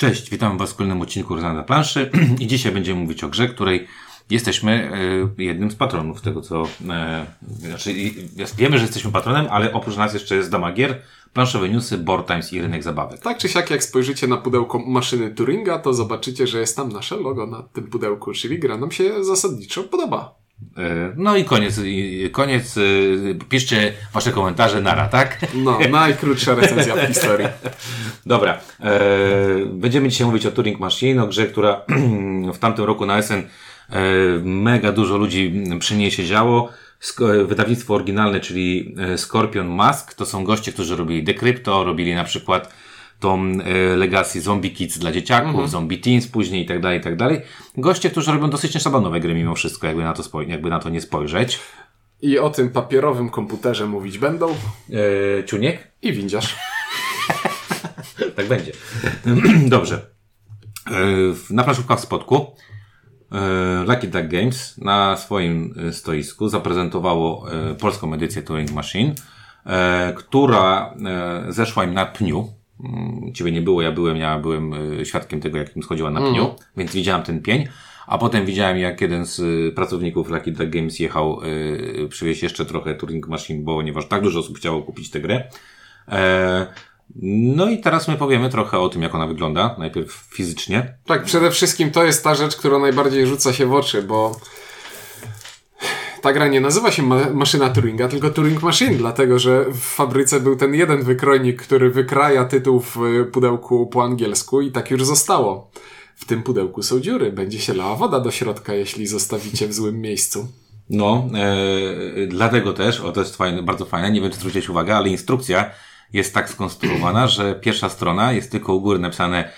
Cześć, witam Was w kolejnym odcinku Rozana na planszy i dzisiaj będziemy mówić o grze, której jesteśmy e, jednym z patronów tego, co... E, znaczy, wiemy, że jesteśmy patronem, ale oprócz nas jeszcze jest Dama Gier, planszowe newsy, board times i rynek zabawek. Tak czy siak, jak spojrzycie na pudełko maszyny Turinga, to zobaczycie, że jest tam nasze logo na tym pudełku, czyli gra nam się zasadniczo podoba. E, no i koniec, koniec, e, piszcie Wasze komentarze, nara, tak? No, najkrótsza recenzja w historii. Dobra, e, będziemy dzisiaj mówić o Turing Machine, o grze, która w tamtym roku na SN mega dużo ludzi przy niej siedziało. Sk- wydawnictwo oryginalne, czyli Scorpion Mask, to są goście, którzy robili Decrypto, robili na przykład tą e, Legacy Zombie Kids dla dzieciaków, Zombie Teens później i tak dalej, i tak dalej. Goście, którzy robią dosyć nieszablonowe gry mimo wszystko, jakby na to, spoj- jakby na to nie spojrzeć. I o tym papierowym komputerze mówić będą E, Ciuniek? i windziarz. Tak będzie. Dobrze. E, Na planszówkach w Spodku e, Lucky Duck Games na swoim stoisku zaprezentowało e, polską edycję Turing Machine, która zeszła im na pniu. Mm, Ciebie nie było, ja byłem, ja byłem e, świadkiem tego, jak im schodziła na pniu, więc widziałem ten pień. A potem widziałem, jak jeden z e, pracowników Lucky Duck Games jechał e, przywieźć jeszcze trochę Turing Machine, bo ponieważ tak dużo osób chciało kupić tę grę. E, no i teraz my powiemy trochę o tym, jak ona wygląda. Najpierw fizycznie. Tak, przede wszystkim to jest ta rzecz, która najbardziej rzuca się w oczy, bo ta gra nie nazywa się ma maszyna Turinga, tylko Turing Machine, dlatego że w fabryce był ten jeden wykrojnik, który wykraja tytuł w y, pudełku po angielsku i tak już zostało. W tym pudełku są dziury, będzie się lała woda do środka, jeśli zostawicie w złym miejscu. No, e, dlatego też, o to jest fajne, bardzo fajne, nie wiem czy zwróciłeś uwagę, ale instrukcja jest tak skonstruowana, że pierwsza strona jest tylko u góry napisane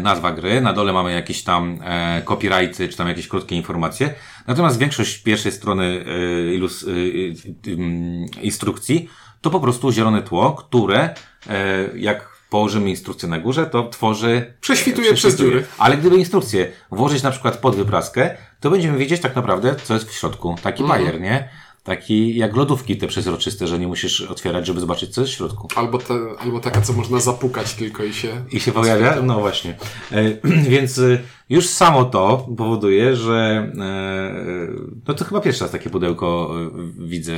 nazwa gry, na dole mamy jakieś tam e, copyrighty, czy tam jakieś krótkie informacje. Natomiast większość pierwszej strony e, ilus, e, e, instrukcji to po prostu zielone tło, które e, jak położymy instrukcję na górze, to tworzy... Prześwituje przez dziury. Ale gdyby instrukcję włożyć na przykład pod wypraskę, to będziemy wiedzieć tak naprawdę, co jest w środku. Taki Mhm. bajer, nie? Taki jak lodówki te przezroczyste, że nie musisz otwierać, żeby zobaczyć, co jest w środku. Albo, te, albo taka, co można zapukać tylko i się... I się pojawia? No właśnie. E, więc e, już samo to powoduje, że e, no to chyba pierwszy raz takie pudełko widzę,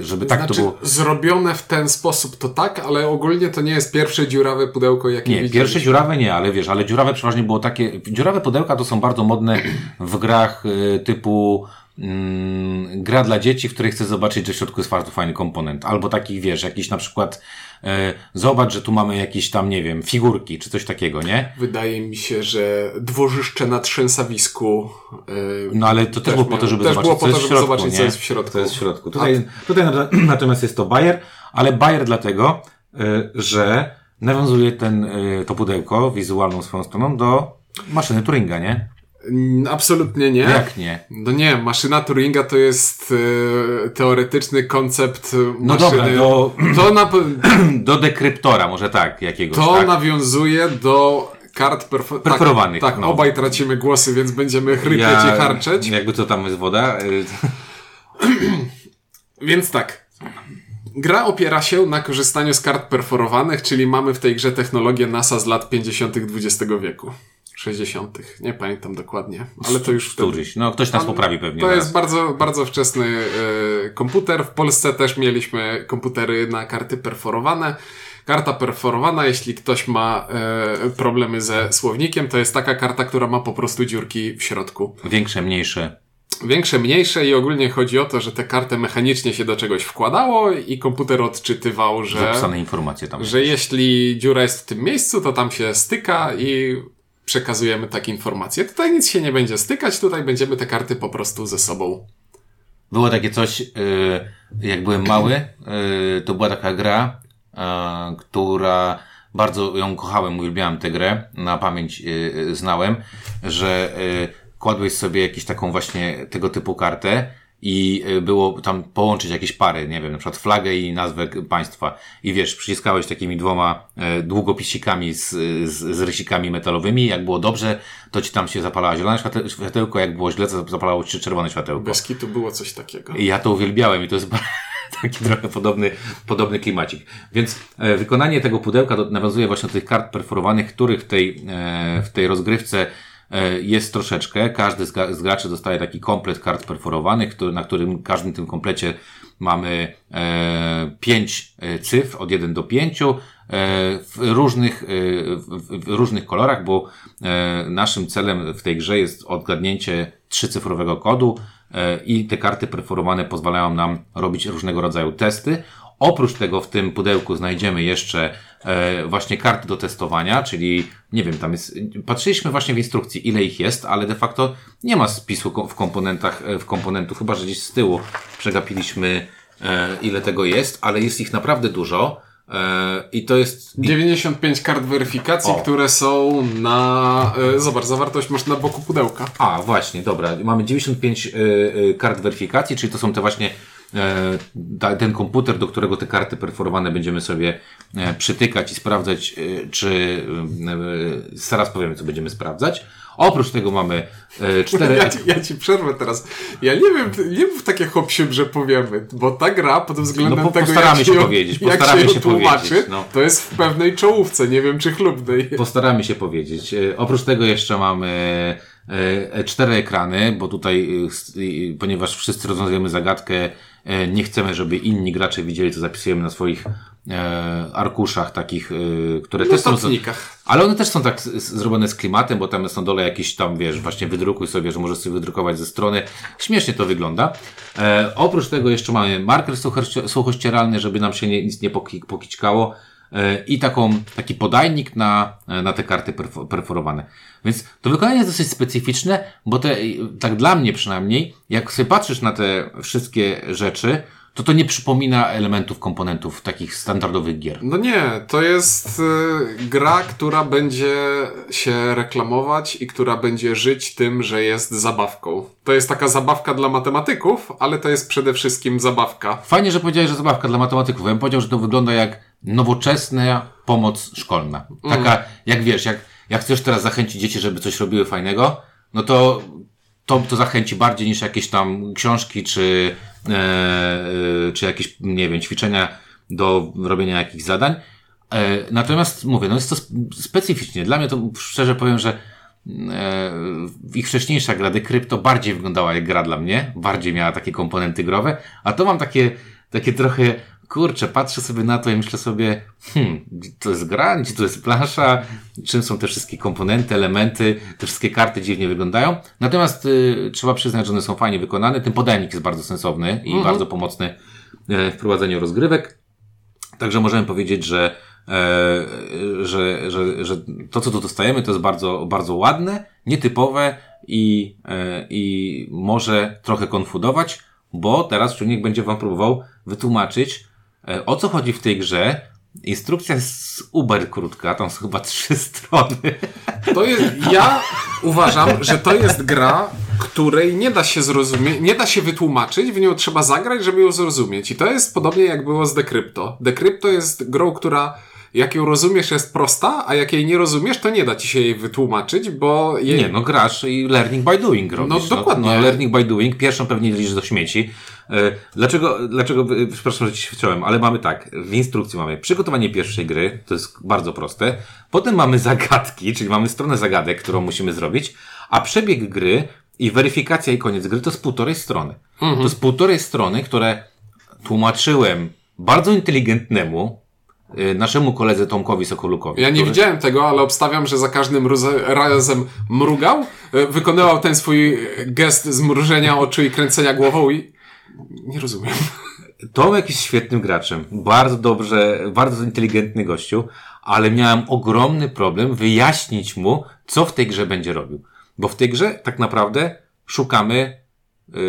żeby tak znaczy, to było. zrobione w ten sposób to tak, ale ogólnie to nie jest pierwsze dziurawe pudełko, jakie Nie, pierwsze dziurawe nie, ale wiesz, ale dziurawe przeważnie było takie, dziurawe pudełka to są bardzo modne w grach typu mm, gra dla dzieci, w której chcesz zobaczyć, że w środku jest bardzo fajny komponent. Albo takich, wiesz, jakiś na przykład e, zobacz, że tu mamy jakieś tam, nie wiem, figurki, czy coś takiego, nie? Wydaje mi się, że dworzyszcze na trzęsawisku. Yy, No ale to też, było po to, żeby zobaczyć, było po co to, jest w żeby środku, zobaczyć, co jest w środku. Co jest w środku. Tutaj, tutaj na- natomiast jest to Bayer, ale Bayer dlatego, y, że nawiązuje ten, y, to pudełko wizualną swoją stroną do maszyny Turinga, nie? Mm, Absolutnie nie. Jak nie? No nie, maszyna Turinga to jest e, teoretyczny koncept No maszyny. dobra, do, To, na, do dekryptora, może tak, jakiegoś, to tak? nawiązuje do kart perfo- Perforowanych, Tak, tak no. obaj tracimy głosy, więc będziemy chrypieć i harczeć. Jakby to tam jest woda. y, Więc tak. Gra opiera się na korzystaniu z kart perforowanych, czyli mamy w tej grze technologię NASA z lat 50. XX wieku. 60. Nie pamiętam dokładnie, ale to już wtedy. Któryś. No, ktoś nas poprawi pewnie. To zaraz. jest bardzo, bardzo wczesny e, komputer. W Polsce też mieliśmy komputery na karty perforowane. Karta perforowana, jeśli ktoś ma e, problemy ze słownikiem, to jest taka karta, która ma po prostu dziurki w środku. Większe, mniejsze. Większe, mniejsze i ogólnie chodzi o to, że tę kartę mechanicznie się do czegoś wkładało i komputer odczytywał, że, Zapisane informacje tam. że jeśli dziura jest w tym miejscu, to tam się styka i przekazujemy takie informacje. Tutaj nic się nie będzie stykać, tutaj będziemy te karty po prostu ze sobą Było takie coś, y, jak byłem mały, y, to była taka gra, y, która bardzo ją kochałem, uwielbiałem tę grę, na pamięć znałem, że kładłeś sobie jakąś taką właśnie tego typu kartę i y, było tam połączyć jakieś pary, nie wiem, na przykład flagę i nazwę państwa. I wiesz, przyciskałeś takimi dwoma e, długopisikami z, z, z rysikami metalowymi. Jak było dobrze, to ci tam się zapalała zielone świate- światełko, jak było źle, to zapalało ci się czerwone światełko. Bez kitu było coś takiego. I ja to uwielbiałem i to jest, taki trochę podobny, podobny klimacik. Więc e, wykonanie tego pudełka do, nawiązuje właśnie do tych kart perforowanych, których w tej, e, w tej rozgrywce jest troszeczkę. Każdy z, graczy dostaje taki komplet kart perforowanych, na którym każdym tym komplecie mamy e, pięć e, cyfr od 1 do 5 e, w różnych, e, w, różnych kolorach, bo e, naszym celem w tej grze jest odgadnięcie trzycyfrowego kodu e, i te karty perforowane pozwalają nam robić różnego rodzaju testy. Oprócz tego w tym pudełku znajdziemy jeszcze e, właśnie karty do testowania, czyli nie wiem, tam jest, patrzyliśmy właśnie w instrukcji ile ich jest, ale de facto nie ma spisu w komponentach, e, w komponentów, chyba że gdzieś z tyłu przegapiliśmy e, ile tego jest, ale jest ich naprawdę dużo e, i to jest... 95 kart weryfikacji, O. które są na... E, zobacz, zawartość masz na boku pudełka. A, właśnie, dobra. Mamy 95 y, y, kart weryfikacji, czyli to są te właśnie e, ten komputer, do którego te karty perforowane będziemy sobie e, przytykać i sprawdzać, e, czy e, e, zaraz powiemy, co będziemy sprawdzać. Oprócz tego mamy e, cztery... Ja ci, ja ci przerwę teraz. Ja nie wiem, nie mów takie hopsiub, że powiemy, bo ta gra pod względem No, po- tego, postaramy jak się powiedzieć, jak postaramy się, się tłumaczy, powiedzieć, no. to jest w pewnej czołówce, nie wiem czy chlubnej. Postaramy się powiedzieć. E, Oprócz tego jeszcze mamy e, e, cztery ekrany, bo tutaj, e, ponieważ wszyscy rozwiązujemy zagadkę, e, nie chcemy, żeby inni gracze widzieli, co zapisujemy na swoich e, arkuszach takich, e, które też są... Ale one też są tak zrobione z klimatem, bo tam jest na dole jakiś tam, wiesz, właśnie wydrukuj sobie, że możesz sobie wydrukować ze strony. Śmiesznie to wygląda. E, oprócz tego jeszcze mamy marker suchości- suchościeralny, żeby nam się nie, nic nie poki- pokićkało. E, I taką, taki podajnik na, e, na te karty perfo- perforowane. Więc to wykonanie jest dosyć specyficzne, bo te, tak dla mnie przynajmniej, jak sobie patrzysz na te wszystkie rzeczy, to to nie przypomina elementów, komponentów takich standardowych gier. No nie, to jest y, gra, która będzie się reklamować i która będzie żyć tym, że jest zabawką. To jest taka zabawka dla matematyków, ale to jest przede wszystkim zabawka. Fajnie, że powiedziałeś, że zabawka dla matematyków. Ja bym powiedział, że to wygląda jak nowoczesna pomoc szkolna. Taka, jak wiesz, jak, jak chcesz teraz zachęcić dzieci, żeby coś robiły fajnego, no to to, to zachęci bardziej niż jakieś tam książki, czy, e, e, czy jakieś, nie wiem, ćwiczenia do robienia jakichś zadań. E, natomiast mówię, no jest to sp- specyficznie. Dla mnie to szczerze powiem, że e, ich wcześniejsza gra Decrypto bardziej wyglądała jak gra dla mnie, bardziej miała takie komponenty growe, a to mam takie, takie trochę, kurczę, patrzę sobie na to i myślę sobie, hmm, to jest gra, gdzie to jest plansza, czym są te wszystkie komponenty, elementy, te wszystkie karty dziwnie wyglądają. Natomiast y, trzeba przyznać, że one są fajnie wykonane. Ten podajnik jest bardzo sensowny i bardzo pomocny e, w prowadzeniu rozgrywek. Także możemy powiedzieć, że, e, że, że, że to, co tu dostajemy, to jest bardzo, bardzo ładne, nietypowe i, e, i może trochę konfudować, bo teraz człowiek będzie Wam próbował wytłumaczyć, o co chodzi w tej grze. Instrukcja jest uber krótka, tam są chyba trzy strony. To jest, ja uważam, że to jest gra, której nie da się zrozumieć, nie da się wytłumaczyć, w nią trzeba zagrać, żeby ją zrozumieć. I to jest podobnie jak było z Decrypto. Decrypto jest grą, która jak ją rozumiesz jest prosta, a jak jej nie rozumiesz, to nie da ci się jej wytłumaczyć, bo jej... Nie, no grasz i learning by doing robisz. No, dokładnie. No, learning by doing, pierwszą pewnie liczysz do śmieci. E, Dlaczego, dlaczego, e, przepraszam, że ci wciąłem, ale mamy tak, w instrukcji mamy przygotowanie pierwszej gry, to jest bardzo proste. Potem mamy zagadki, czyli mamy stronę zagadek, którą musimy zrobić, a przebieg gry i weryfikacja i koniec gry to jest półtorej strony. Mhm. To jest półtorej strony, które tłumaczyłem bardzo inteligentnemu, naszemu koledze Tomkowi Sokolukowi. Ja nie który- widziałem tego, ale obstawiam, że za każdym razem mrugał, e, wykonywał ten swój gest zmrużenia oczu i kręcenia głową i nie rozumiem. Tomek jest świetnym graczem. Bardzo dobrze, bardzo inteligentny gościu, ale miałem ogromny problem wyjaśnić mu, co w tej grze będzie robił. Bo w tej grze tak naprawdę szukamy, y,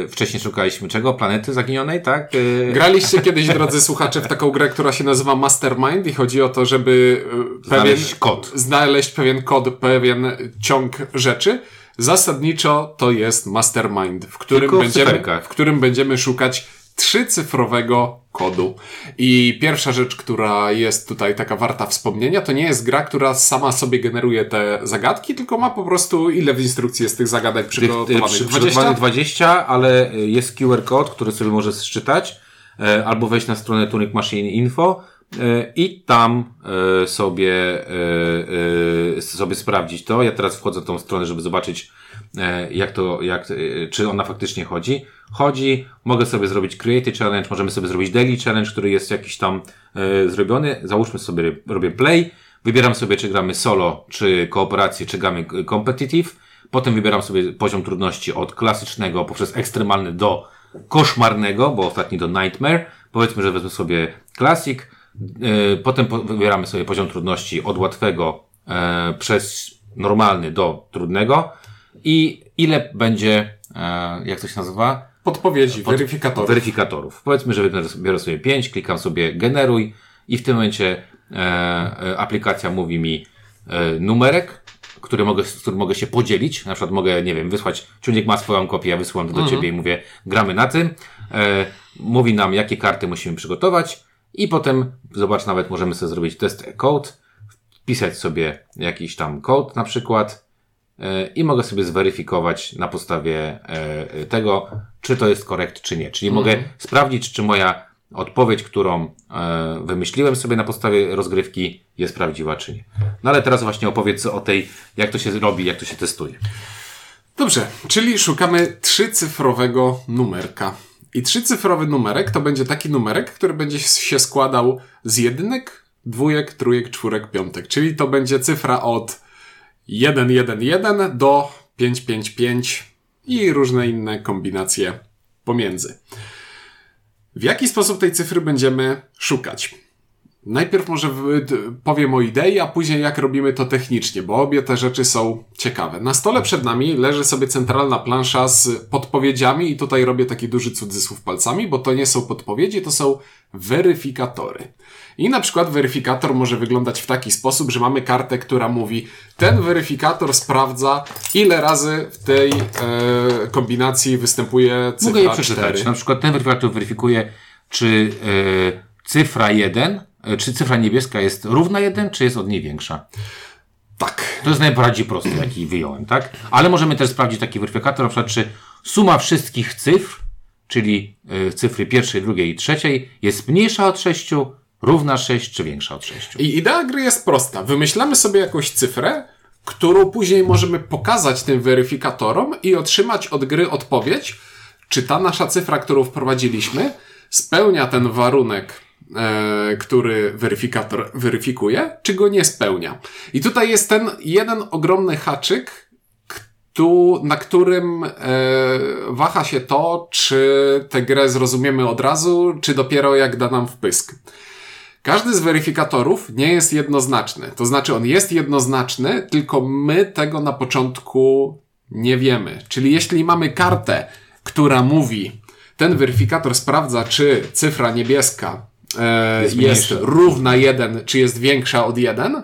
wcześniej szukaliśmy czego? Planety zaginionej, tak? Y, Graliście kiedyś, drodzy słuchacze, w taką grę, która się nazywa Mastermind i chodzi o to, żeby e, pewien, Znaleźć kod. znaleźć pewien kod, pewien ciąg rzeczy. Zasadniczo to jest Mastermind, w którym, Tylko będziemy, w którym będziemy szukać trzycyfrowego kodu. I pierwsza rzecz, która jest tutaj taka warta wspomnienia, to nie jest gra, która sama sobie generuje te zagadki, tylko ma po prostu ile w instrukcji jest tych zagadek przygotowanych? przy- 20? przygotowanych 20, ale jest QR kod, który sobie możesz szczytać. e, albo wejść na stronę Turing Machine Info e, i tam e, sobie, sobie sprawdzić to. Ja teraz wchodzę na tą stronę, żeby zobaczyć, jak to, jak, e, czy ona faktycznie chodzi. Chodzi, mogę sobie zrobić Create Challenge, możemy sobie zrobić Daily Challenge, który jest jakiś tam e, zrobiony. Załóżmy sobie, robię play, wybieram sobie, czy gramy solo, czy kooperację, czy gramy e, competitive. Potem wybieram sobie poziom trudności od klasycznego poprzez ekstremalny do koszmarnego, bo ostatni do Nightmare. Powiedzmy, że wezmę sobie Classic. Potem po- wybieramy sobie poziom trudności od łatwego e, przez normalny do trudnego. I ile będzie, e, jak to się nazywa? Podpowiedzi, weryfikatorów. Weryfikatorów. Powiedzmy, że biorę- sobie 5, klikam sobie generuj i w tym momencie e, e, aplikacja mówi mi e, numerek, który mogę, z którym mogę się podzielić. Na przykład mogę, nie wiem, wysłać, Ciunik ma swoją kopię, ja wysyłam to do Ciebie i mówię, gramy na tym. E, mówi nam, jakie karty musimy przygotować i potem, zobacz, nawet możemy sobie zrobić test code, wpisać sobie jakiś tam kod na przykład i mogę sobie zweryfikować na podstawie e, tego, czy to jest korekt, czy nie. Czyli mogę sprawdzić, czy moja odpowiedź, którą e, wymyśliłem sobie na podstawie rozgrywki jest prawdziwa, czy nie. No ale teraz właśnie opowiedz o tej, jak to się robi, jak to się testuje. Dobrze, czyli szukamy trzycyfrowego numerka. I trzycyfrowy numerek to będzie taki numerek, który będzie się składał z jedynek, dwójek, trójek, czwórek, piątek. Czyli to będzie cyfra od 111 do 555 i różne inne kombinacje pomiędzy. W jaki sposób tej cyfry będziemy szukać? Najpierw może powiem o idei, a później jak robimy to technicznie, bo obie te rzeczy są ciekawe. Na stole przed nami leży sobie centralna plansza z podpowiedziami i tutaj robię taki duży cudzysłów palcami, bo to nie są podpowiedzi, to są weryfikatory. I na przykład weryfikator może wyglądać w taki sposób, że mamy kartę, która mówi ten weryfikator sprawdza ile razy w tej e, kombinacji występuje cyfra Mogę je przeczytać. 4. Na przykład ten weryfikator weryfikuje, czy e, cyfra 1, e, czy cyfra niebieska jest równa 1, czy jest od niej większa. Tak. To jest najbardziej prosty, jaki wyjąłem, tak? Ale możemy też sprawdzić taki weryfikator, na przykład, czy suma wszystkich cyfr, czyli y, cyfry pierwszej, drugiej i trzeciej, jest mniejsza od 6, równa 6, czy większa od 6. I idea gry jest prosta. Wymyślamy sobie jakąś cyfrę, którą później możemy pokazać tym weryfikatorom i otrzymać od gry odpowiedź, czy ta nasza cyfra, którą wprowadziliśmy, spełnia ten warunek, e, który weryfikator weryfikuje, czy go nie spełnia. I tutaj jest ten jeden ogromny haczyk, tu, na którym e, waha się to, czy tę grę zrozumiemy od razu, czy dopiero jak da nam wpysk. Każdy z weryfikatorów nie jest jednoznaczny. To znaczy, on jest jednoznaczny, tylko my tego na początku nie wiemy. Czyli jeśli mamy kartę, która mówi, ten weryfikator sprawdza, czy cyfra niebieska e, Jest jest, równa 1, czy jest większa od 1,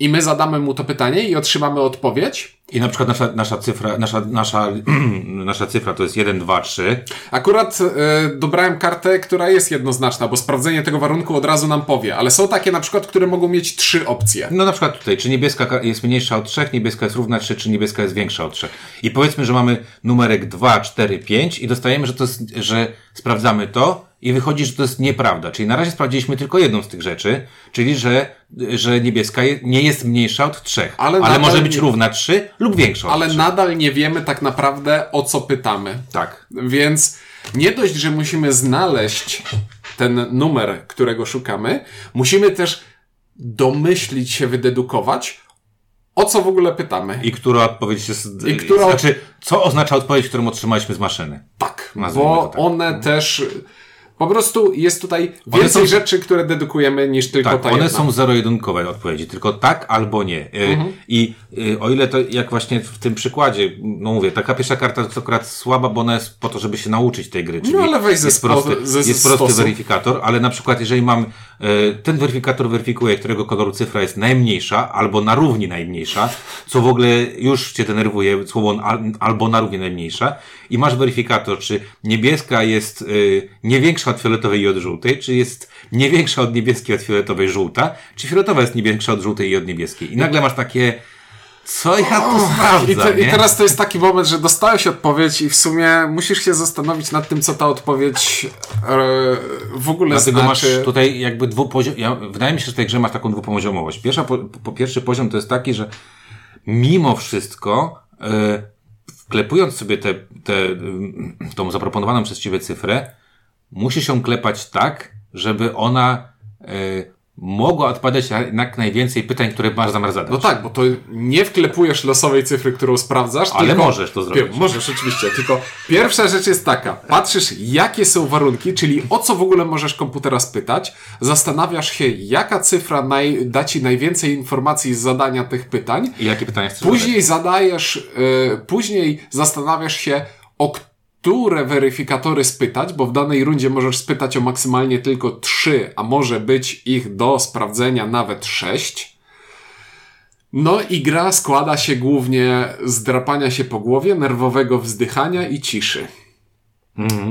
i my zadamy mu to pytanie i otrzymamy odpowiedź, I na przykład nasza, nasza cyfra, nasza, nasza, nasza cyfra to jest 1, 2, 3. Akurat e, dobrałem kartę, która jest jednoznaczna, bo sprawdzenie tego warunku od razu nam powie, ale są takie na przykład, które mogą mieć trzy opcje. No na przykład tutaj, czy niebieska ka- jest mniejsza od 3, niebieska jest równa 3, czy niebieska jest większa od 3. I powiedzmy, że mamy numerek 2, 4, 5 i dostajemy, że to jest, że sprawdzamy to i wychodzi, że to jest nieprawda. Czyli na razie sprawdziliśmy tylko jedną z tych rzeczy, czyli że, że niebieska je, nie jest mniejsza od 3, Ale ale, może być nie- równa 3 lub większa od Ale 3. nadal nie wiemy tak naprawdę o co pytamy. Tak. Więc nie dość, że musimy znaleźć ten numer, którego szukamy, musimy też domyślić się, wydedukować, o co w ogóle pytamy. I która odpowiedź jest... I która- Znaczy, co oznacza odpowiedź, którą otrzymaliśmy z maszyny? Tak, bo tak. one też. Po prostu jest tutaj więcej są- rzeczy, które dedukujemy niż tylko Tak, ta one jedna. są zero-jedynkowe odpowiedzi, tylko tak albo nie. Y, Mhm. I o ile to, jak właśnie w tym przykładzie, no mówię, taka pierwsza karta jest akurat słaba, bo ona jest po to, żeby się nauczyć tej gry, czyli No, ale weź ze jest spo- prosty, ze jest prosty weryfikator, ale na przykład jeżeli mam, y, ten weryfikator weryfikuje, którego koloru cyfra jest najmniejsza, albo na równi najmniejsza, co w ogóle już cię denerwuje, słowo al, albo na równi najmniejsza, i masz weryfikator, czy niebieska jest y, nie większa od fioletowej i od żółtej, czy jest nie większa od niebieskiej od fioletowej żółta, czy fioletowa jest nie większa od żółtej i od niebieskiej. I nagle masz takie, co ja tu sprawdzam, I, te? I teraz to jest taki moment, że dostałeś odpowiedź i w sumie musisz się zastanowić nad tym, co ta odpowiedź e, w ogóle Dlatego znaczy. masz tutaj jakby dwupoziom... Ja, wydaje mi się, że w tej grze masz taką dwupoziomowość. Pierwsza, po, po pierwszy poziom to jest taki, że mimo wszystko e, wklepując sobie tę te, te, mm, tą zaproponowaną przez ciebie cyfrę, musisz ją klepać tak, żeby ona e, mogła odpowiadać na jak najwięcej pytań, które masz zamiar zadać. No tak, bo to nie wklepujesz losowej cyfry, którą sprawdzasz, Ale tylko... możesz to zrobić. Możesz, oczywiście, tylko pierwsza rzecz jest taka. Patrzysz, jakie są warunki, czyli o co w ogóle możesz komputera spytać, zastanawiasz się, jaka cyfra naj, da ci najwięcej informacji z zadania tych pytań, I jakie pytania chcesz zadać? później zadajesz, e, później zastanawiasz się, o które weryfikatory spytać, bo w danej rundzie możesz spytać o maksymalnie tylko trzy, a może być ich do sprawdzenia nawet sześć. No i gra składa się głównie z drapania się po głowie, nerwowego wzdychania i ciszy.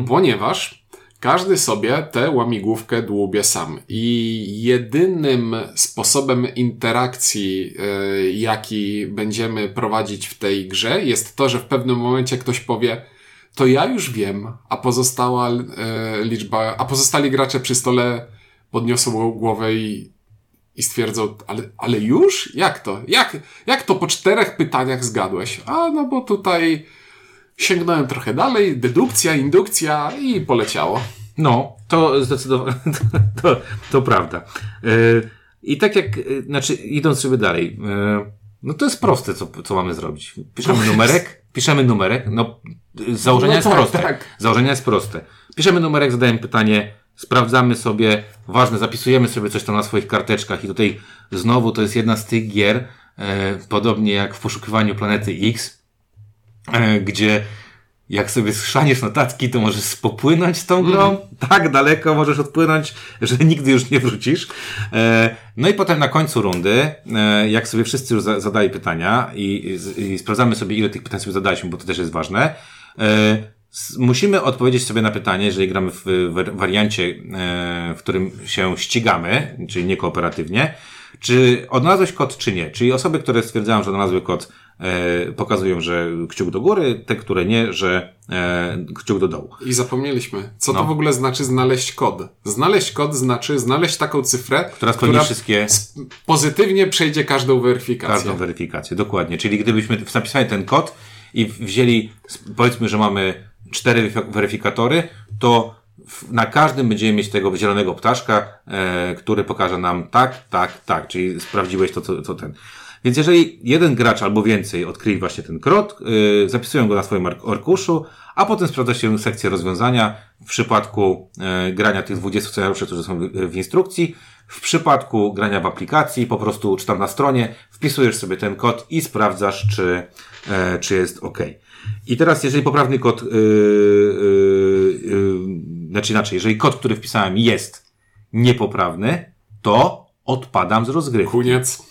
Ponieważ każdy sobie tę łamigłówkę dłubie sam. I jedynym sposobem interakcji, e, jaki będziemy prowadzić w tej grze, jest to, że w pewnym momencie ktoś powie, to ja już wiem, a pozostała e, liczba, a pozostali gracze przy stole podniosą głowę i, i stwierdzą, ale, ale już? Jak to? Jak, jak to po czterech pytaniach zgadłeś? A no bo tutaj sięgnąłem trochę dalej, dedukcja, indukcja i poleciało. No, to zdecydowanie, to, to, to prawda. E, I tak jak, e, znaczy, idąc sobie dalej, e, no to jest proste, co, co mamy zrobić. Piszemy numerek, piszemy numerek, no, z założenia No jest tak, proste. tak. Założenia jest proste. Piszemy numerek, zadajemy pytanie, sprawdzamy sobie, ważne, zapisujemy sobie coś tam na swoich karteczkach i tutaj znowu to jest jedna z tych gier, e, podobnie jak w poszukiwaniu planety X, e, gdzie jak sobie schrzaniesz notatki, to możesz popłynąć tą grą. Tak daleko możesz odpłynąć, że nigdy już nie wrócisz. E, no i potem na końcu rundy, e, jak sobie wszyscy już za, zadali pytania i, i, sprawdzamy sobie, ile tych pytań sobie zadaliśmy, bo to też jest ważne. E, musimy odpowiedzieć sobie na pytanie, jeżeli gramy w, wariancie, w którym się ścigamy, czyli nie kooperatywnie, czy odnalazłeś kod, czy nie. Czyli osoby, które stwierdzają, że odnalazły kod, e, pokazują, że kciuk do góry, te, które nie, że e, kciuk do dołu. I zapomnieliśmy. Co No. to w ogóle znaczy znaleźć kod? Znaleźć kod znaczy znaleźć taką cyfrę, Która spełni wszystkie, pozytywnie przejdzie każdą weryfikację. każdą weryfikację. Dokładnie. Czyli gdybyśmy zapisali ten kod i wzięli, powiedzmy, że mamy cztery weryfi- weryfikatory, to na każdym będziemy mieć tego zielonego ptaszka, e, który pokaże nam tak, tak, tak, czyli sprawdziłeś to, co, co ten. Więc jeżeli jeden gracz albo więcej odkryli właśnie ten krot, y, zapisują go na swoim ark- arkuszu, a potem sprawdza się sekcję rozwiązania w przypadku e, grania tych 20 scenariuszy, którzy są w, w instrukcji. W przypadku grania w aplikacji, po prostu czy tam na stronie, wpisujesz sobie ten kod i sprawdzasz, czy, e, czy jest OK. I teraz, jeżeli poprawny kod, znaczy inaczej, jeżeli kod, który wpisałem jest niepoprawny, to odpadam z rozgrywki Koniec.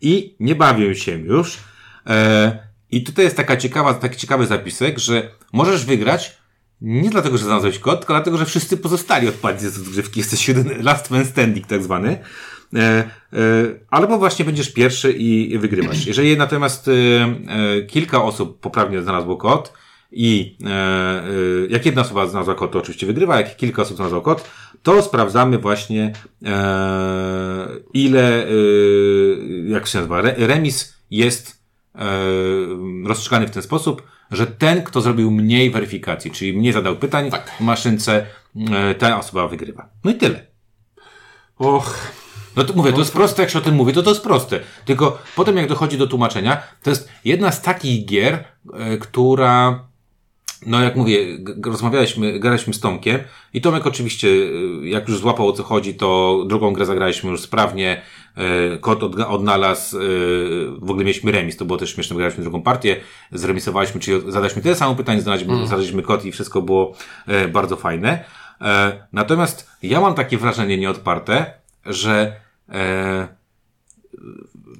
i nie bawię się już. E, I tutaj jest taka ciekawa, taki ciekawy zapisek, że możesz wygrać nie dlatego, że znalazłeś kod, tylko dlatego, że wszyscy pozostali odpadli z rozgrywki. Jesteś jedyny last man standing tak zwany. E, e, albo właśnie będziesz pierwszy i, i wygrywasz. Jeżeli natomiast e, e, kilka osób poprawnie znalazło kod i e, e, jak jedna osoba znalazła kod, to oczywiście wygrywa, jak kilka osób znalazło kod, to sprawdzamy właśnie e, ile, e, jak się nazywa, re, remis jest e, rozstrzygany w ten sposób, że ten, kto zrobił mniej weryfikacji, czyli mniej zadał pytań Tak. w maszynce, e, ta osoba wygrywa. No i tyle. Och, No to mówię, to jest proste, jak się o tym mówi, to to jest proste. Tylko potem jak dochodzi do tłumaczenia, to jest jedna z takich gier, e, która, no jak mówię, rozmawialiśmy, graliśmy z Tomkiem i Tomek oczywiście, e, jak już złapał o co chodzi, to drugą grę zagraliśmy już sprawnie, kod odga- odnalazł, e, w ogóle mieliśmy remis, to było też śmieszne, graliśmy drugą partię, zremisowaliśmy, czyli zadaliśmy tyle samo pytań, znaleźliśmy, znaleźliśmy kod i wszystko było bardzo fajne. E, natomiast ja mam takie wrażenie nieodparte, że e,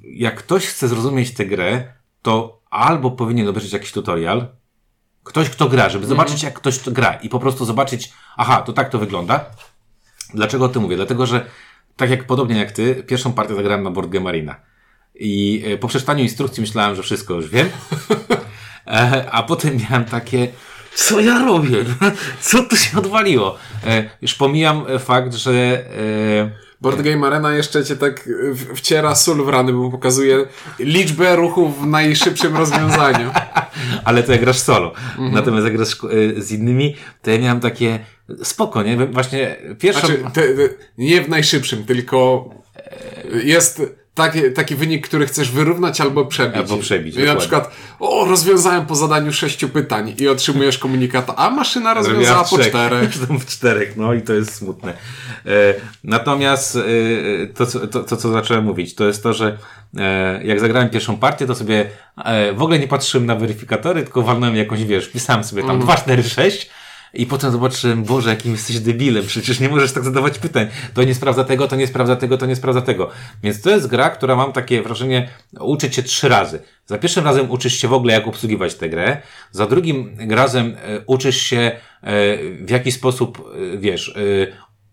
jak ktoś chce zrozumieć tę grę, to albo powinien obejrzeć jakiś tutorial, ktoś, kto gra, żeby zobaczyć, jak ktoś to gra i po prostu zobaczyć, aha, to tak to wygląda. Dlaczego o tym mówię? Dlatego, że tak jak podobnie jak ty, pierwszą partię zagrałem na Board Game Arena. I e, po przeczytaniu instrukcji myślałem, że wszystko już wiem. E, a potem miałem takie, co ja robię? Co tu się odwaliło? E, już pomijam fakt, że Board Game Arena jeszcze cię tak w- wciera sól w rany, bo pokazuje liczbę ruchów w najszybszym rozwiązaniu. ale to jak grasz solo. Natomiast jak grasz e, z innymi, to ja miałem takie spoko, nie? Właśnie pierwszą... Znaczy, te, te, nie w najszybszym, tylko jest taki, taki wynik, który chcesz wyrównać albo przebić. Albo przebić, I na przykład, o, rozwiązałem po zadaniu sześciu pytań i otrzymujesz komunikat, a maszyna rozwiązała po czterech. W czterech, no i to jest smutne. E, natomiast e, to, co- to, to, co zacząłem mówić, to jest to, że e, jak zagrałem pierwszą partię, to sobie w ogóle nie patrzyłem na weryfikatory, tylko walnąłem jakąś, wiesz, pisałem sobie tam 2, 4, 6 i potem zobaczyłem, Boże, jakim jesteś debilem, przecież nie możesz tak zadawać pytań. To nie sprawdza tego, to nie sprawdza tego, to nie sprawdza tego. Więc to jest gra, która mam takie wrażenie, uczy cię trzy razy. Za pierwszym razem uczysz się w ogóle, jak obsługiwać tę grę. Za drugim razem e, uczysz się, e, w jaki sposób, e, wiesz,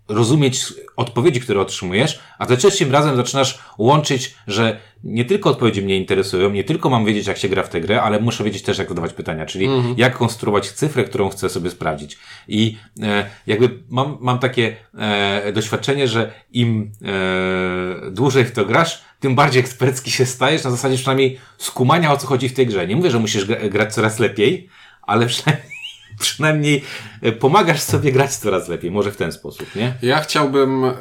rozumieć odpowiedzi, które otrzymujesz, a za trzecim razem zaczynasz łączyć, że nie tylko odpowiedzi mnie interesują, nie tylko mam wiedzieć, jak się gra w tę grę, ale muszę wiedzieć też, jak zadawać pytania, czyli jak konstruować cyfrę, którą chcę sobie sprawdzić. I e, jakby mam, mam takie e, doświadczenie, że im e, dłużej w to grasz, tym bardziej ekspercki się stajesz, na zasadzie przynajmniej skumania, o co chodzi w tej grze. Nie mówię, że musisz gra, grać coraz lepiej, ale przynajmniej przynajmniej e, pomagasz sobie grać coraz lepiej, może w ten sposób, nie? Ja chciałbym e,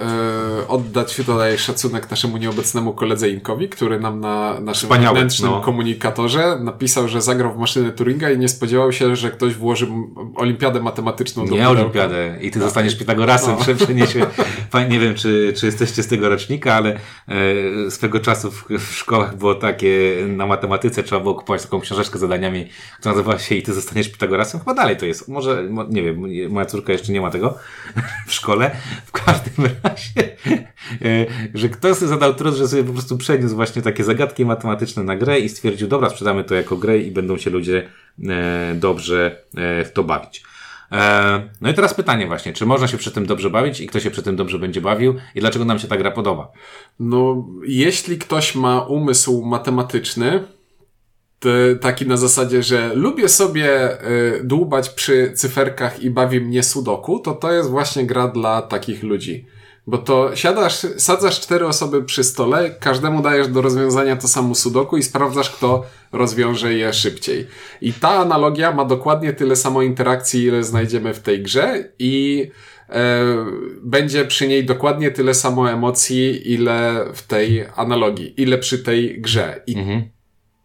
oddać tutaj szacunek naszemu nieobecnemu koledze Inkowi, który nam na naszym Wspaniały, wewnętrznym no. komunikatorze napisał, że zagrał w maszynę Turinga i nie spodziewał się, że ktoś włoży olimpiadę matematyczną do Nie olimpiadę i ty zostaniesz Pitagorasem, No. przeniesie. Nie wiem, czy, czy jesteście z tego rocznika, ale e, swego czasu w, w szkołach było takie, na matematyce trzeba było kupować taką książeczkę z zadaniami, która nazywała się i ty zostaniesz Pitagorasem. Chyba dalej to jest. Może, mo- nie wiem, moja córka jeszcze nie ma tego w szkole. W każdym razie, e, że ktoś sobie zadał trud, że sobie po prostu przeniósł właśnie takie zagadki matematyczne na grę i stwierdził, dobra, sprzedamy to jako grę i będą się ludzie e, dobrze e, w to bawić. No i teraz pytanie właśnie, czy można się przy tym dobrze bawić i kto się przy tym dobrze będzie bawił i dlaczego nam się ta gra podoba? No, jeśli ktoś ma umysł matematyczny, taki na zasadzie, że lubię sobie y, dłubać przy cyferkach i bawi mnie sudoku, to to jest właśnie gra dla takich ludzi. Bo to siadasz, sadzasz cztery osoby przy stole, każdemu dajesz do rozwiązania to samo sudoku i sprawdzasz, kto rozwiąże je szybciej. I ta analogia ma dokładnie tyle samo interakcji, ile znajdziemy w tej grze i e, będzie przy niej dokładnie tyle samo emocji, ile w tej analogii, ile przy tej grze. I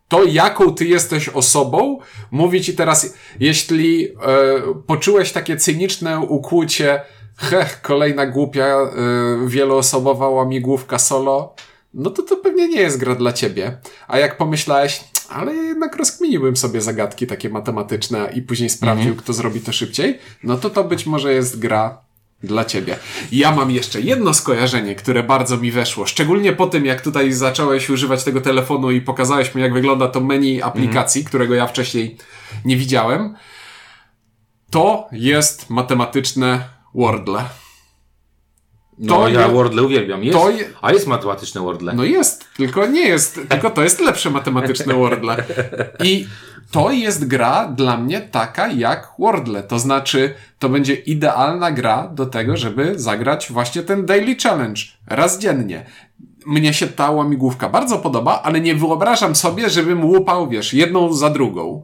to, jaką ty jesteś osobą, mówi ci teraz, jeśli e, poczułeś takie cyniczne ukłucie, heh, kolejna głupia, e, wieloosobowa łamigłówka solo, no to to pewnie nie jest gra dla ciebie. A jak pomyślałeś, ale jednak rozkminiłbym sobie zagadki takie matematyczne i później sprawdził, kto zrobi to szybciej, no to to być może jest gra dla ciebie. Ja mam jeszcze jedno skojarzenie, które bardzo mi weszło. Szczególnie po tym, jak tutaj zacząłeś używać tego telefonu i pokazałeś mi, jak wygląda to menu aplikacji, którego ja wcześniej nie widziałem. To jest matematyczne Wordle. No To ja je- Wordle uwielbiam. Jest, to je- A jest matematyczne Wordle. No jest, tylko nie jest, tylko to jest lepsze matematyczne Wordle. I to jest gra dla mnie taka jak Wordle. To znaczy, to będzie idealna gra do tego, żeby zagrać właśnie ten Daily Challenge raz dziennie. Mnie się ta łamigłówka bardzo podoba, ale nie wyobrażam sobie, żebym łupał, wiesz, jedną za drugą.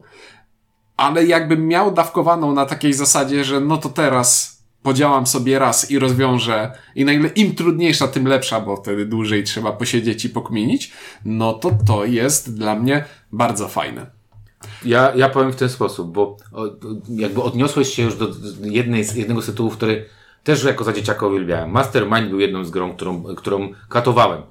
Ale jakbym miał dawkowaną na takiej zasadzie, że no to teraz podziałam sobie raz i rozwiążę i na ile im trudniejsza, tym lepsza, bo wtedy dłużej trzeba posiedzieć i pokminić, no to to jest dla mnie bardzo fajne. Ja, ja powiem w ten sposób, bo jakby odniosłeś się już do jednej jednego z tytułów, który też jako za dzieciaka uwielbiałem. Mastermind był jedną z grą, którą, którą katowałem.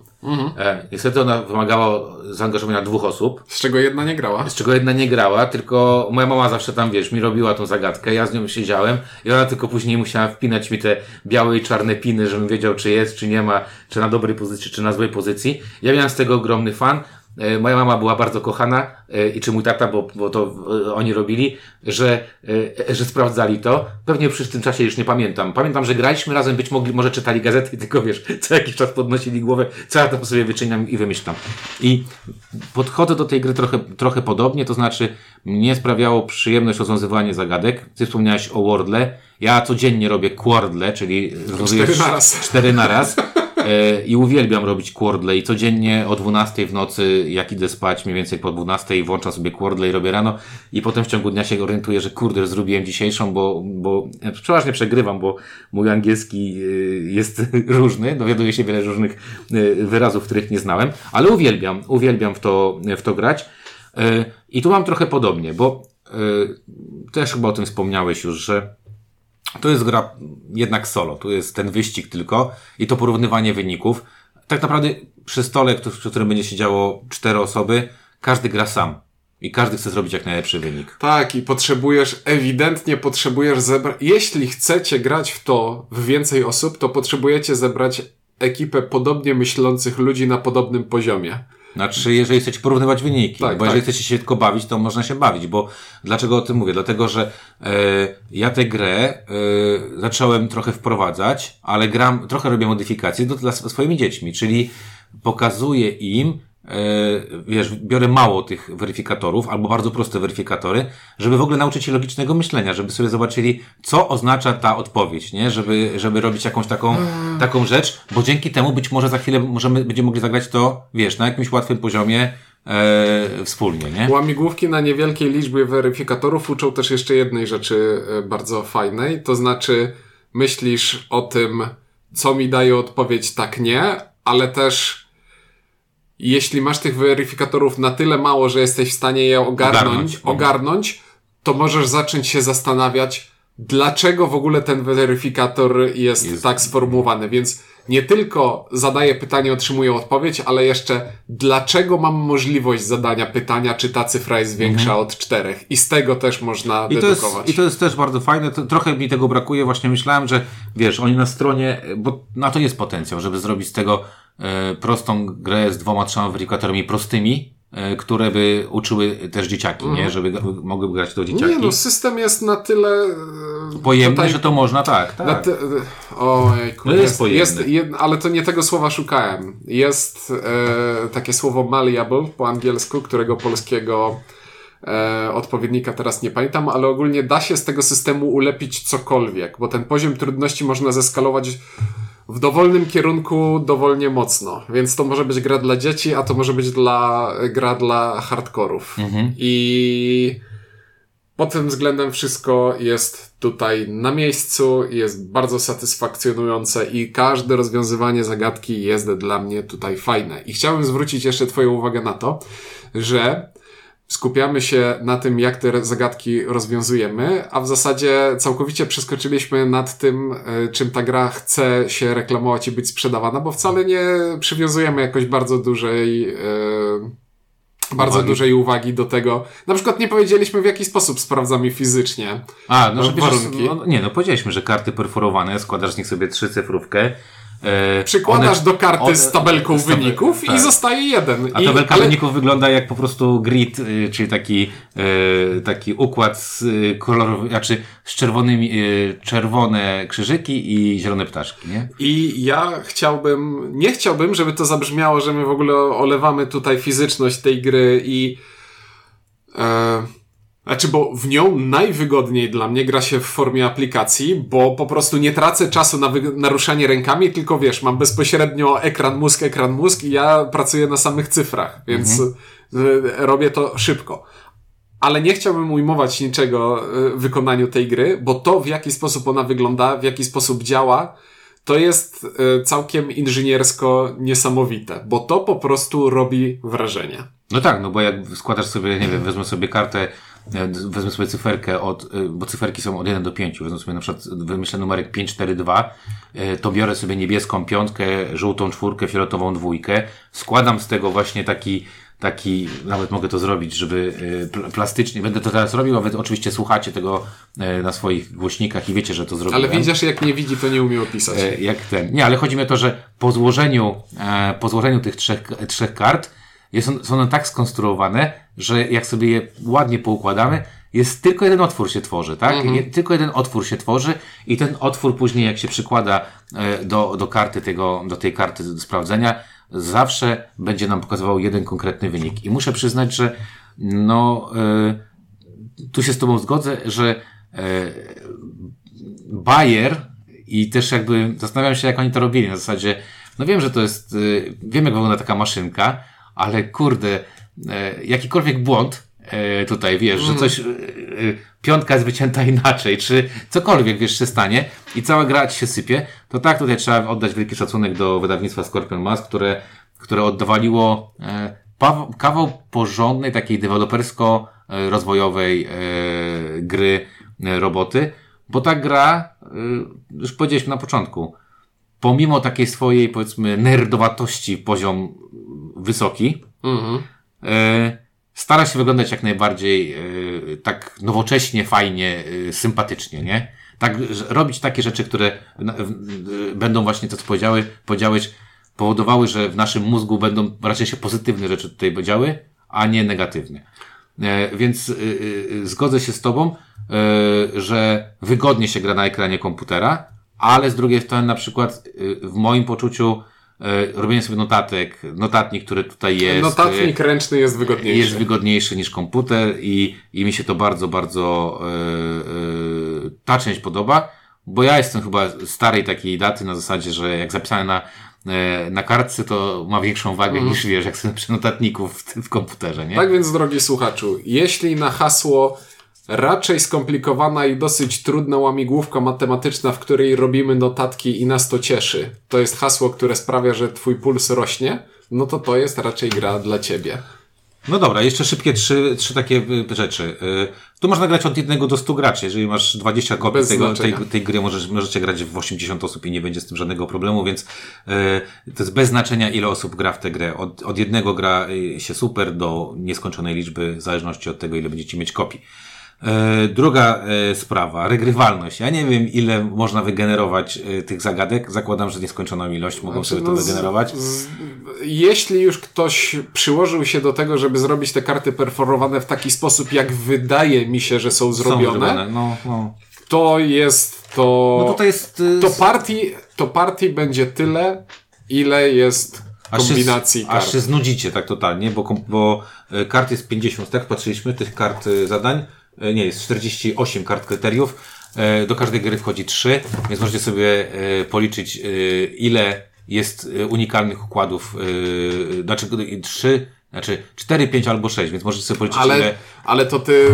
E, niestety ona wymagała zaangażowania dwóch osób, Z czego jedna nie grała. z czego jedna nie grała, tylko moja mama zawsze tam, wiesz, mi robiła tą zagadkę, ja z nią siedziałem i ona tylko później musiała wpinać mi te białe i czarne piny, żebym wiedział, czy jest, czy nie ma, czy na dobrej pozycji, czy na złej pozycji. Ja miałem z tego ogromny fan. E, moja mama była bardzo kochana e, i czy mój tata, bo, bo to e, oni robili, że, że sprawdzali to. Pewnie przy tym czasie już nie pamiętam. Pamiętam, że graliśmy razem, być mogli, może czytali gazety, tylko wiesz, co jakiś czas podnosili głowę, co ja tam sobie wyczyniam i wymyślam. I podchodzę do tej gry trochę, trochę podobnie, to znaczy mnie sprawiało przyjemność rozwiązywanie zagadek. Ty wspomniałeś o Wordle. Ja codziennie robię Quordle, czyli rozwiązuję Cztery na raz. cztery na raz. E, I uwielbiam robić Quordle i codziennie o 12 w nocy, jak idę spać, mniej więcej po 12 włączam sobie Quordle i robię rano i potem w ciągu dnia się orientuję, że kurde, zrobiłem dzisiejszą, bo, bo e, przeważnie przegrywam, bo mój angielski e, jest różny, dowiaduję się wiele różnych wyrazów, których nie znałem, ale uwielbiam, uwielbiam w to, w to grać. I tu mam trochę podobnie, bo też chyba o tym wspomniałeś już, że to jest gra jednak solo, tu jest ten wyścig tylko i to porównywanie wyników. Tak naprawdę przy stole, przy którym będzie siedziało cztery osoby, każdy gra sam. I każdy chce zrobić jak najlepszy wynik. Tak, i potrzebujesz, ewidentnie potrzebujesz zebrać. Jeśli chcecie grać w to w więcej osób, to potrzebujecie zebrać ekipę podobnie myślących ludzi na podobnym poziomie. Znaczy, jeżeli chcecie porównywać wyniki, Tak, bo jeżeli tak. chcecie się tylko bawić, to można się bawić, bo dlaczego o tym mówię? Dlatego, że e, ja tę grę e, zacząłem trochę wprowadzać, ale gram, trochę robię modyfikacje do, dla sw- swoimi dziećmi, czyli pokazuję im, wiesz, biorę mało tych weryfikatorów, albo bardzo proste weryfikatory, żeby w ogóle nauczyć się logicznego myślenia, żeby sobie zobaczyli, co oznacza ta odpowiedź, nie? Żeby, żeby robić jakąś taką, taką rzecz, bo dzięki temu być może za chwilę możemy, będziemy mogli zagrać to, wiesz, na jakimś łatwym poziomie e, wspólnie, nie? Łamigłówki na niewielkiej liczbie weryfikatorów uczą też jeszcze jednej rzeczy e, bardzo fajnej, to znaczy myślisz o tym, co mi daje odpowiedź tak nie, ale też jeśli masz tych weryfikatorów na tyle mało, że jesteś w stanie je ogarnąć, Ogarnąć. ogarnąć, to możesz zacząć się zastanawiać, dlaczego w ogóle ten weryfikator jest, Jest- tak sformułowany. Więc nie tylko zadaję pytanie, otrzymuję odpowiedź, ale jeszcze dlaczego mam możliwość zadania pytania, czy ta cyfra jest większa od czterech. I z tego też można Mhm. I to, jest, dedukować. I to jest też bardzo fajne. To, trochę mi tego brakuje. Właśnie myślałem, że wiesz, oni na stronie, bo na to jest potencjał, żeby zrobić z tego prostą grę z dwoma, trzema weryfikatorami prostymi, e, które by uczyły też dzieciaki, nie? Żeby g- mogły grać to dzieciaki. Mhm. nie no, system jest na tyle... e, Pojemny, tutaj- że to można, tak, tak. ty... Ojejku, No jest jest, pojemny. jest jed... ale to nie tego słowa szukałem. Jest e, takie słowo malleable po angielsku, którego polskiego e, odpowiednika teraz nie pamiętam, ale ogólnie da się z tego systemu ulepić cokolwiek, bo ten poziom trudności można zeskalować w dowolnym kierunku dowolnie mocno. Więc to może być gra dla dzieci, a to może być dla, gra dla hardkorów. I pod tym względem wszystko jest tutaj na miejscu, jest bardzo satysfakcjonujące i każde rozwiązywanie zagadki jest dla mnie tutaj fajne. I chciałbym zwrócić jeszcze Twoją uwagę na to, że skupiamy się na tym, jak te zagadki rozwiązujemy, a w zasadzie całkowicie przeskoczyliśmy nad tym, e, czym ta gra chce się reklamować i być sprzedawana, bo wcale nie przywiązujemy jakoś bardzo dużej. e, Bardzo Uwagi. dużej uwagi do tego. Na przykład nie powiedzieliśmy, w jaki sposób sprawdzamy fizycznie. A, no, że bierzesz, warunki. no, nie, no powiedzieliśmy, że karty perforowane, składasz z nich sobie trzy cyfrówkę. E, Przykładasz one- do karty one- z tabelką z tabel- wyników i tak. zostaje jeden. A I, tabelka ale- wyników wygląda jak po prostu grid, y, czyli taki, y, taki układ z y, kolorów, znaczy z czerwonymi, y, czerwone krzyżyki i zielone ptaszki, nie? I ja chciałbym, nie chciałbym, żeby to zabrzmiało, że my w ogóle olewamy tutaj fizyczność tej gry i. E, znaczy, bo w nią najwygodniej dla mnie gra się w formie aplikacji, bo po prostu nie tracę czasu na wy- naruszanie rękami, tylko wiesz, mam bezpośrednio ekran mózg, ekran mózg i ja pracuję na samych cyfrach, więc e, robię to szybko. Ale nie chciałbym ujmować niczego e, wykonaniu tej gry, bo to w jaki sposób ona wygląda, w jaki sposób działa, to jest e, całkiem inżyniersko niesamowite, bo to po prostu robi wrażenie. No tak, no bo jak składasz sobie, nie wiem, wezmę sobie kartę, wezmę sobie cyferkę od, e, bo cyferki są od 1 do 5, wezmę sobie na przykład, wymyślę numerek 5, 4, 2, e, to biorę sobie niebieską piątkę, żółtą czwórkę, fioletową dwójkę, składam z tego właśnie taki, taki, nawet mogę to zrobić, żeby e, pl- plastycznie, będę to teraz robił, a wy oczywiście słuchacie tego e, na swoich głośnikach i wiecie, że to zrobiłem. Ale widzisz, jak nie widzi, to nie umie opisać. E, jak ten. Nie, ale chodzi mi o to, że po złożeniu, e, po złożeniu tych trzech, trzech kart jest on, są one tak skonstruowane, że jak sobie je ładnie poukładamy, jest tylko jeden otwór się tworzy, tak? Mhm. Tylko jeden otwór się tworzy i ten otwór później jak się przykłada e, do, do karty tego, do tej karty do sprawdzenia, zawsze będzie nam pokazywał jeden konkretny wynik. I muszę przyznać, że no, e, tu się z Tobą zgodzę, że e, Bayer i też jakby zastanawiam się, jak oni to robili. Na zasadzie, no wiem, że to jest, y, wiem, jak wygląda taka maszynka, ale kurde, e, jakikolwiek błąd e, tutaj, wiesz, że coś, y, y, piątka jest wycięta inaczej, czy cokolwiek, wiesz, się stanie i cała gra się sypie, to tak, tutaj trzeba oddać wielki szacunek do wydawnictwa Scorpion Mask, które, które oddawaliło e, kawał porządnej, takiej dewelopersko-rozwojowej e, gry e, roboty, bo ta gra, już powiedzieliśmy na początku, pomimo takiej swojej, powiedzmy, nerdowatości poziom wysoki, Mhm. e, stara się wyglądać jak najbardziej e, tak nowocześnie, fajnie, e, sympatycznie, nie? Tak, robić takie rzeczy, które będą właśnie to, co powiedziały, powiedziałeś, powodowały, że w naszym mózgu będą raczej się pozytywne rzeczy tutaj działy, a nie negatywne. Więc zgodzę się z Tobą, że wygodnie się gra na ekranie komputera, ale z drugiej strony na przykład w moim poczuciu robienie sobie notatek, notatnik, który tutaj jest, Notatnik ręczny jest wygodniejszy. jest wygodniejszy niż komputer i, i mi się to bardzo, bardzo yy, yy, ta część podoba, bo ja jestem chyba starej takiej daty na zasadzie, że jak zapisane na, e, na kartce, to ma większą wagę niż wiesz, jak sobie przy notatniku w, w komputerze, nie? Tak więc, drogi słuchaczu, jeśli na hasło raczej skomplikowana i dosyć trudna łamigłówka matematyczna, w której robimy notatki i nas to cieszy, to jest hasło, które sprawia, że twój puls rośnie, no to to jest raczej gra dla ciebie. No dobra, jeszcze szybkie trzy, trzy takie y, rzeczy. Y, Tu można grać od jednego do 100 graczy. Jeżeli masz 20 kopii tego, tej, tej gry, możesz, możecie grać w 80 osób i nie będzie z tym żadnego problemu, więc y, to jest bez znaczenia, ile osób gra w tę grę. Od, od jednego gra y, się super do nieskończonej liczby, w zależności od tego, ile będziecie mieć kopii. E, Druga e, sprawa, regrywalność. Ja nie wiem, ile można wygenerować e, tych zagadek. Zakładam, że nieskończoną ilość mogą sobie to No, z- wygenerować. z- jeśli już ktoś przyłożył się do tego, żeby zrobić te karty perforowane w taki sposób, jak wydaje mi się, że są Są zrobione, zrobione. No, no. to jest to... no tutaj jest... To partii, to partii będzie tyle, ile jest Aż kombinacji się, kart. Aż się znudzicie tak totalnie, bo, bo kart jest 50, tak? Patrzyliśmy, tych kart zadań. E, Nie, jest 48 kart kryteriów. E, Do każdej gry wchodzi 3, więc możecie sobie e, policzyć, ile jest unikalnych układów. Znaczy 3, znaczy 4, 5 albo 6, więc możecie sobie policzyć, ile. Ale, ale to ty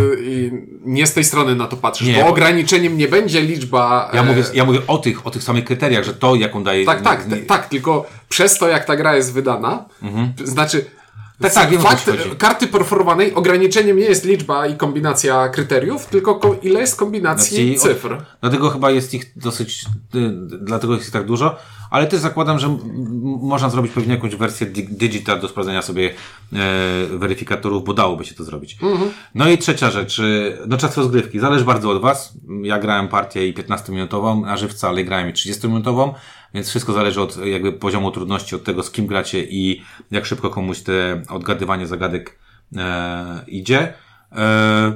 nie z tej strony na to patrzysz, Nie, bo ograniczeniem nie będzie liczba... Ja mówię, ja mówię o tych, o tych samych kryteriach, że to, jaką daje. Tak, tak, nie- tak, tylko przez to, jak ta gra jest wydana, znaczy... Tak, tak, wiem, fakt, karty perforowanej ograniczeniem nie jest liczba i kombinacja kryteriów, tylko ko- ile jest kombinacji Znaczy, cyfr. Dlatego chyba jest ich dosyć, y, dlatego jest ich tak dużo, ale też zakładam, że można zrobić pewnie jakąś wersję di- digital do sprawdzenia sobie e, weryfikatorów, bo dałoby się to zrobić. No i trzecia rzecz, y, no czas rozgrywki, zależy bardzo od Was. Ja grałem partię i 15-minutową na żywca, ale grałem i 30-minutową, więc wszystko zależy od jakby poziomu trudności, od tego z kim gracie i jak szybko komuś te odgadywanie zagadek e, idzie. E,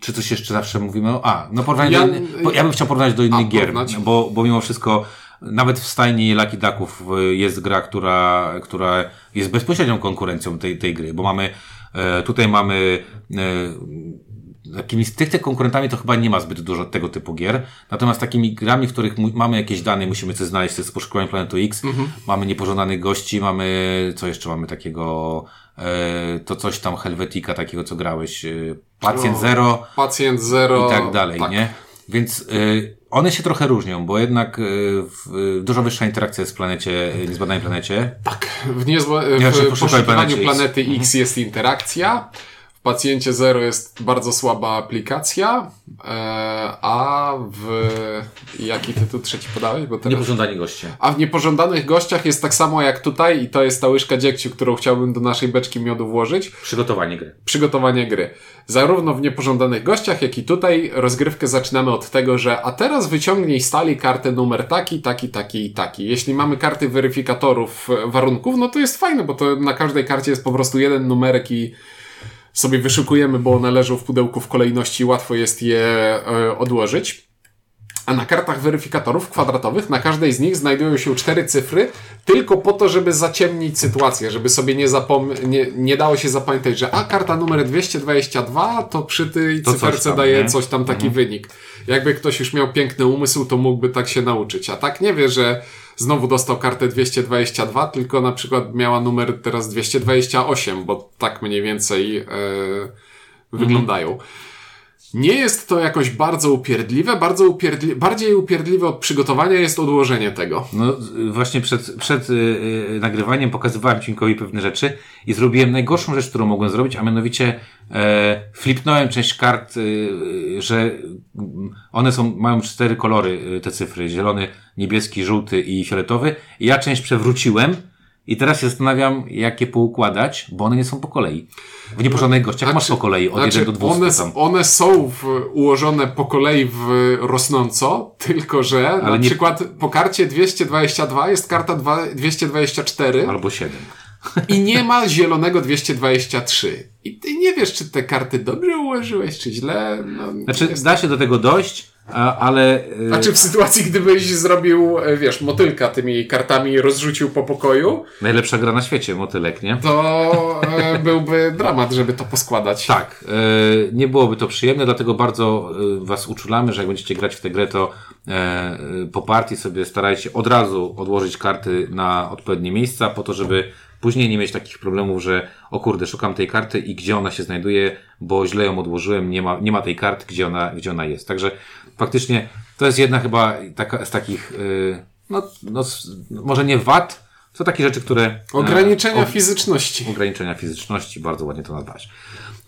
czy coś jeszcze zawsze mówimy? o- A, no porównanie Ja- do innych, bo ja bym chciał porównać do innych A, gier, porównać? bo, bo mimo wszystko nawet w stajni Lucky Ducków y, jest gra, która, która jest bezpośrednią konkurencją tej, tej gry, bo mamy, e, tutaj mamy e, takimi z tych, tych konkurentami to chyba nie ma zbyt dużo tego typu gier. Natomiast takimi grami, w których mamy jakieś dane, musimy coś znaleźć, to jest poszukiwanie planetu X, mamy niepożądanych gości, mamy, co jeszcze mamy takiego, e, to coś tam Helvetica takiego, co grałeś, e, Pacjent Zero Pacjent zero. i tak dalej, tak. nie? Więc y, one się trochę różnią, bo jednak y, w, dużo wyższa interakcja jest w planecie, niezbadanej planecie. Tak, w, niezłe, Ja w poszukuję poszukiwaniu planecie X. planety X jest interakcja. Pacjencie Zero jest bardzo słaba aplikacja, e, a w... Jaki tytuł trzeci podałeś? Bo teraz... Niepożądani goście. A w Niepożądanych Gościach jest tak samo jak tutaj i to jest ta łyżka dziegciu, którą chciałbym do naszej beczki miodu włożyć. Przygotowanie gry. Przygotowanie gry. Zarówno w Niepożądanych Gościach, jak i tutaj rozgrywkę zaczynamy od tego, że a teraz wyciągnij stali kartę numer taki, taki, taki i taki. Jeśli mamy karty weryfikatorów e, warunków, no to jest fajne, bo to na każdej karcie jest po prostu jeden numerek i sobie wyszukujemy, bo one leżą w pudełku w kolejności, łatwo jest je e, odłożyć. A na kartach weryfikatorów kwadratowych, na każdej z nich znajdują się cztery cyfry, tylko po to, żeby zaciemnić sytuację, żeby sobie nie, zapom- nie, nie dało się zapamiętać, że a karta numer 222 to przy tej To coś cyferce tam, daje nie? coś tam taki wynik. Jakby ktoś już miał piękny umysł, to mógłby tak się nauczyć. A tak nie wie, że znowu dostał kartę 222, tylko na przykład miała numer teraz 228, bo tak mniej więcej e, wyglądają. Nie jest to jakoś bardzo upierdliwe, bardzo upierdli bardziej upierdliwe od przygotowania jest odłożenie tego. No właśnie przed, przed y, y, nagrywaniem pokazywałem Cinkowi pewne rzeczy i zrobiłem najgorszą rzecz, którą mogłem zrobić, a mianowicie e, flipnąłem część kart, y, że mm, one są, mają cztery kolory, te cyfry, zielony, niebieski, żółty i fioletowy i ja część przewróciłem i teraz się zastanawiam, jak je poukładać, bo one nie są po kolei. W nieporządnych gościach masz po kolei od 1 do 200 one, tam. one są w, ułożone po kolei w rosnąco, tylko że na nie- przykład po karcie 222 jest karta dwa- 224 Albo 7. i nie ma zielonego 223. I ty nie wiesz, czy te karty dobrze ułożyłeś, czy źle. No, Znaczy, da się do tego dojść, ale... y, Znaczy w sytuacji, gdybyś zrobił, e, wiesz, motylka tymi kartami rozrzucił po pokoju, Najlepsza gra na świecie, motylek, nie? to e, byłby dramat, żeby to poskładać. Tak, e, nie byłoby to przyjemne, dlatego bardzo Was uczulamy, że jak będziecie grać w tę grę, to po partii sobie starajcie od razu odłożyć karty na odpowiednie miejsca, po to, żeby później nie mieć takich problemów, że o kurde, szukam tej karty i gdzie ona się znajduje, bo źle ją odłożyłem, nie ma, nie ma tej karty, gdzie ona, gdzie ona jest. Także faktycznie to jest jedna chyba taka, z takich, e, no, no, może nie wad, to takie rzeczy, które... e, Ograniczenia o- fizyczności. ograniczenia fizyczności, bardzo ładnie to nazwałeś.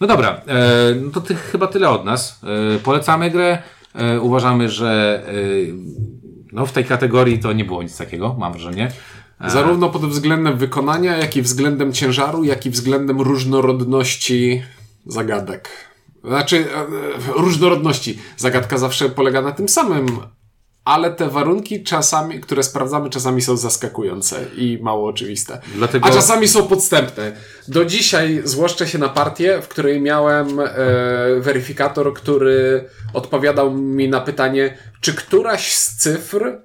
No dobra, e, no to ty, chyba tyle od nas. E, polecamy grę. E, uważamy, że e, no w tej kategorii to nie było nic takiego, mam wrażenie. Zarówno pod względem wykonania, jak i względem ciężaru, jak i względem różnorodności zagadek. Znaczy, e, e, różnorodności. Zagadka zawsze polega na tym samym, ale te warunki czasami, które sprawdzamy, czasami są zaskakujące i mało oczywiste. Dlatego- A czasami są podstępne. Do dzisiaj złoszczę się na partię, w której miałem e, weryfikator, który odpowiadał mi na pytanie, czy któraś z cyfr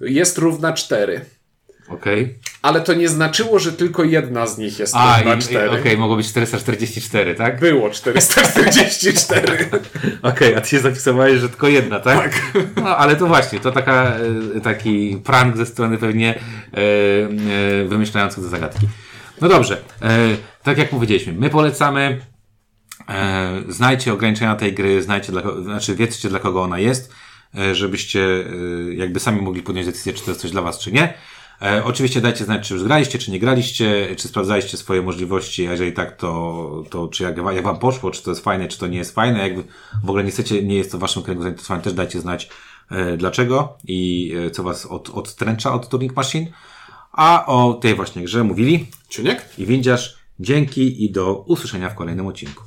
jest równa 4. Okej. Ale to nie znaczyło, że tylko jedna z nich jest A, i- 4. okej, mogło być 444, tak? Było 444. Okej, a ty się zapisałeś, że tylko jedna, tak? No, ale to właśnie, to taka, e, taki prank ze strony pewnie e, e, wymyślających te zagadki. No dobrze, e, tak jak powiedzieliśmy, my polecamy, e, znajcie ograniczenia tej gry, znajcie dla, znaczy wiedzcie dla kogo ona jest, e, żebyście e, jakby sami mogli podjąć decyzję, czy to jest coś dla was, czy nie. E, oczywiście dajcie znać, czy już graliście, czy nie graliście, czy sprawdzaliście swoje możliwości, a jeżeli tak, to, to czy jak, jak wam poszło, czy to jest fajne, czy to nie jest fajne, jakby w ogóle nie chcecie, nie jest to waszym kręgu zainteresowań, też dajcie znać e, dlaczego i e, co was od, odstręcza od Turing Machine. A o tej właśnie grze mówili Ciuniek? i Windziarz. Dzięki i do usłyszenia w kolejnym odcinku.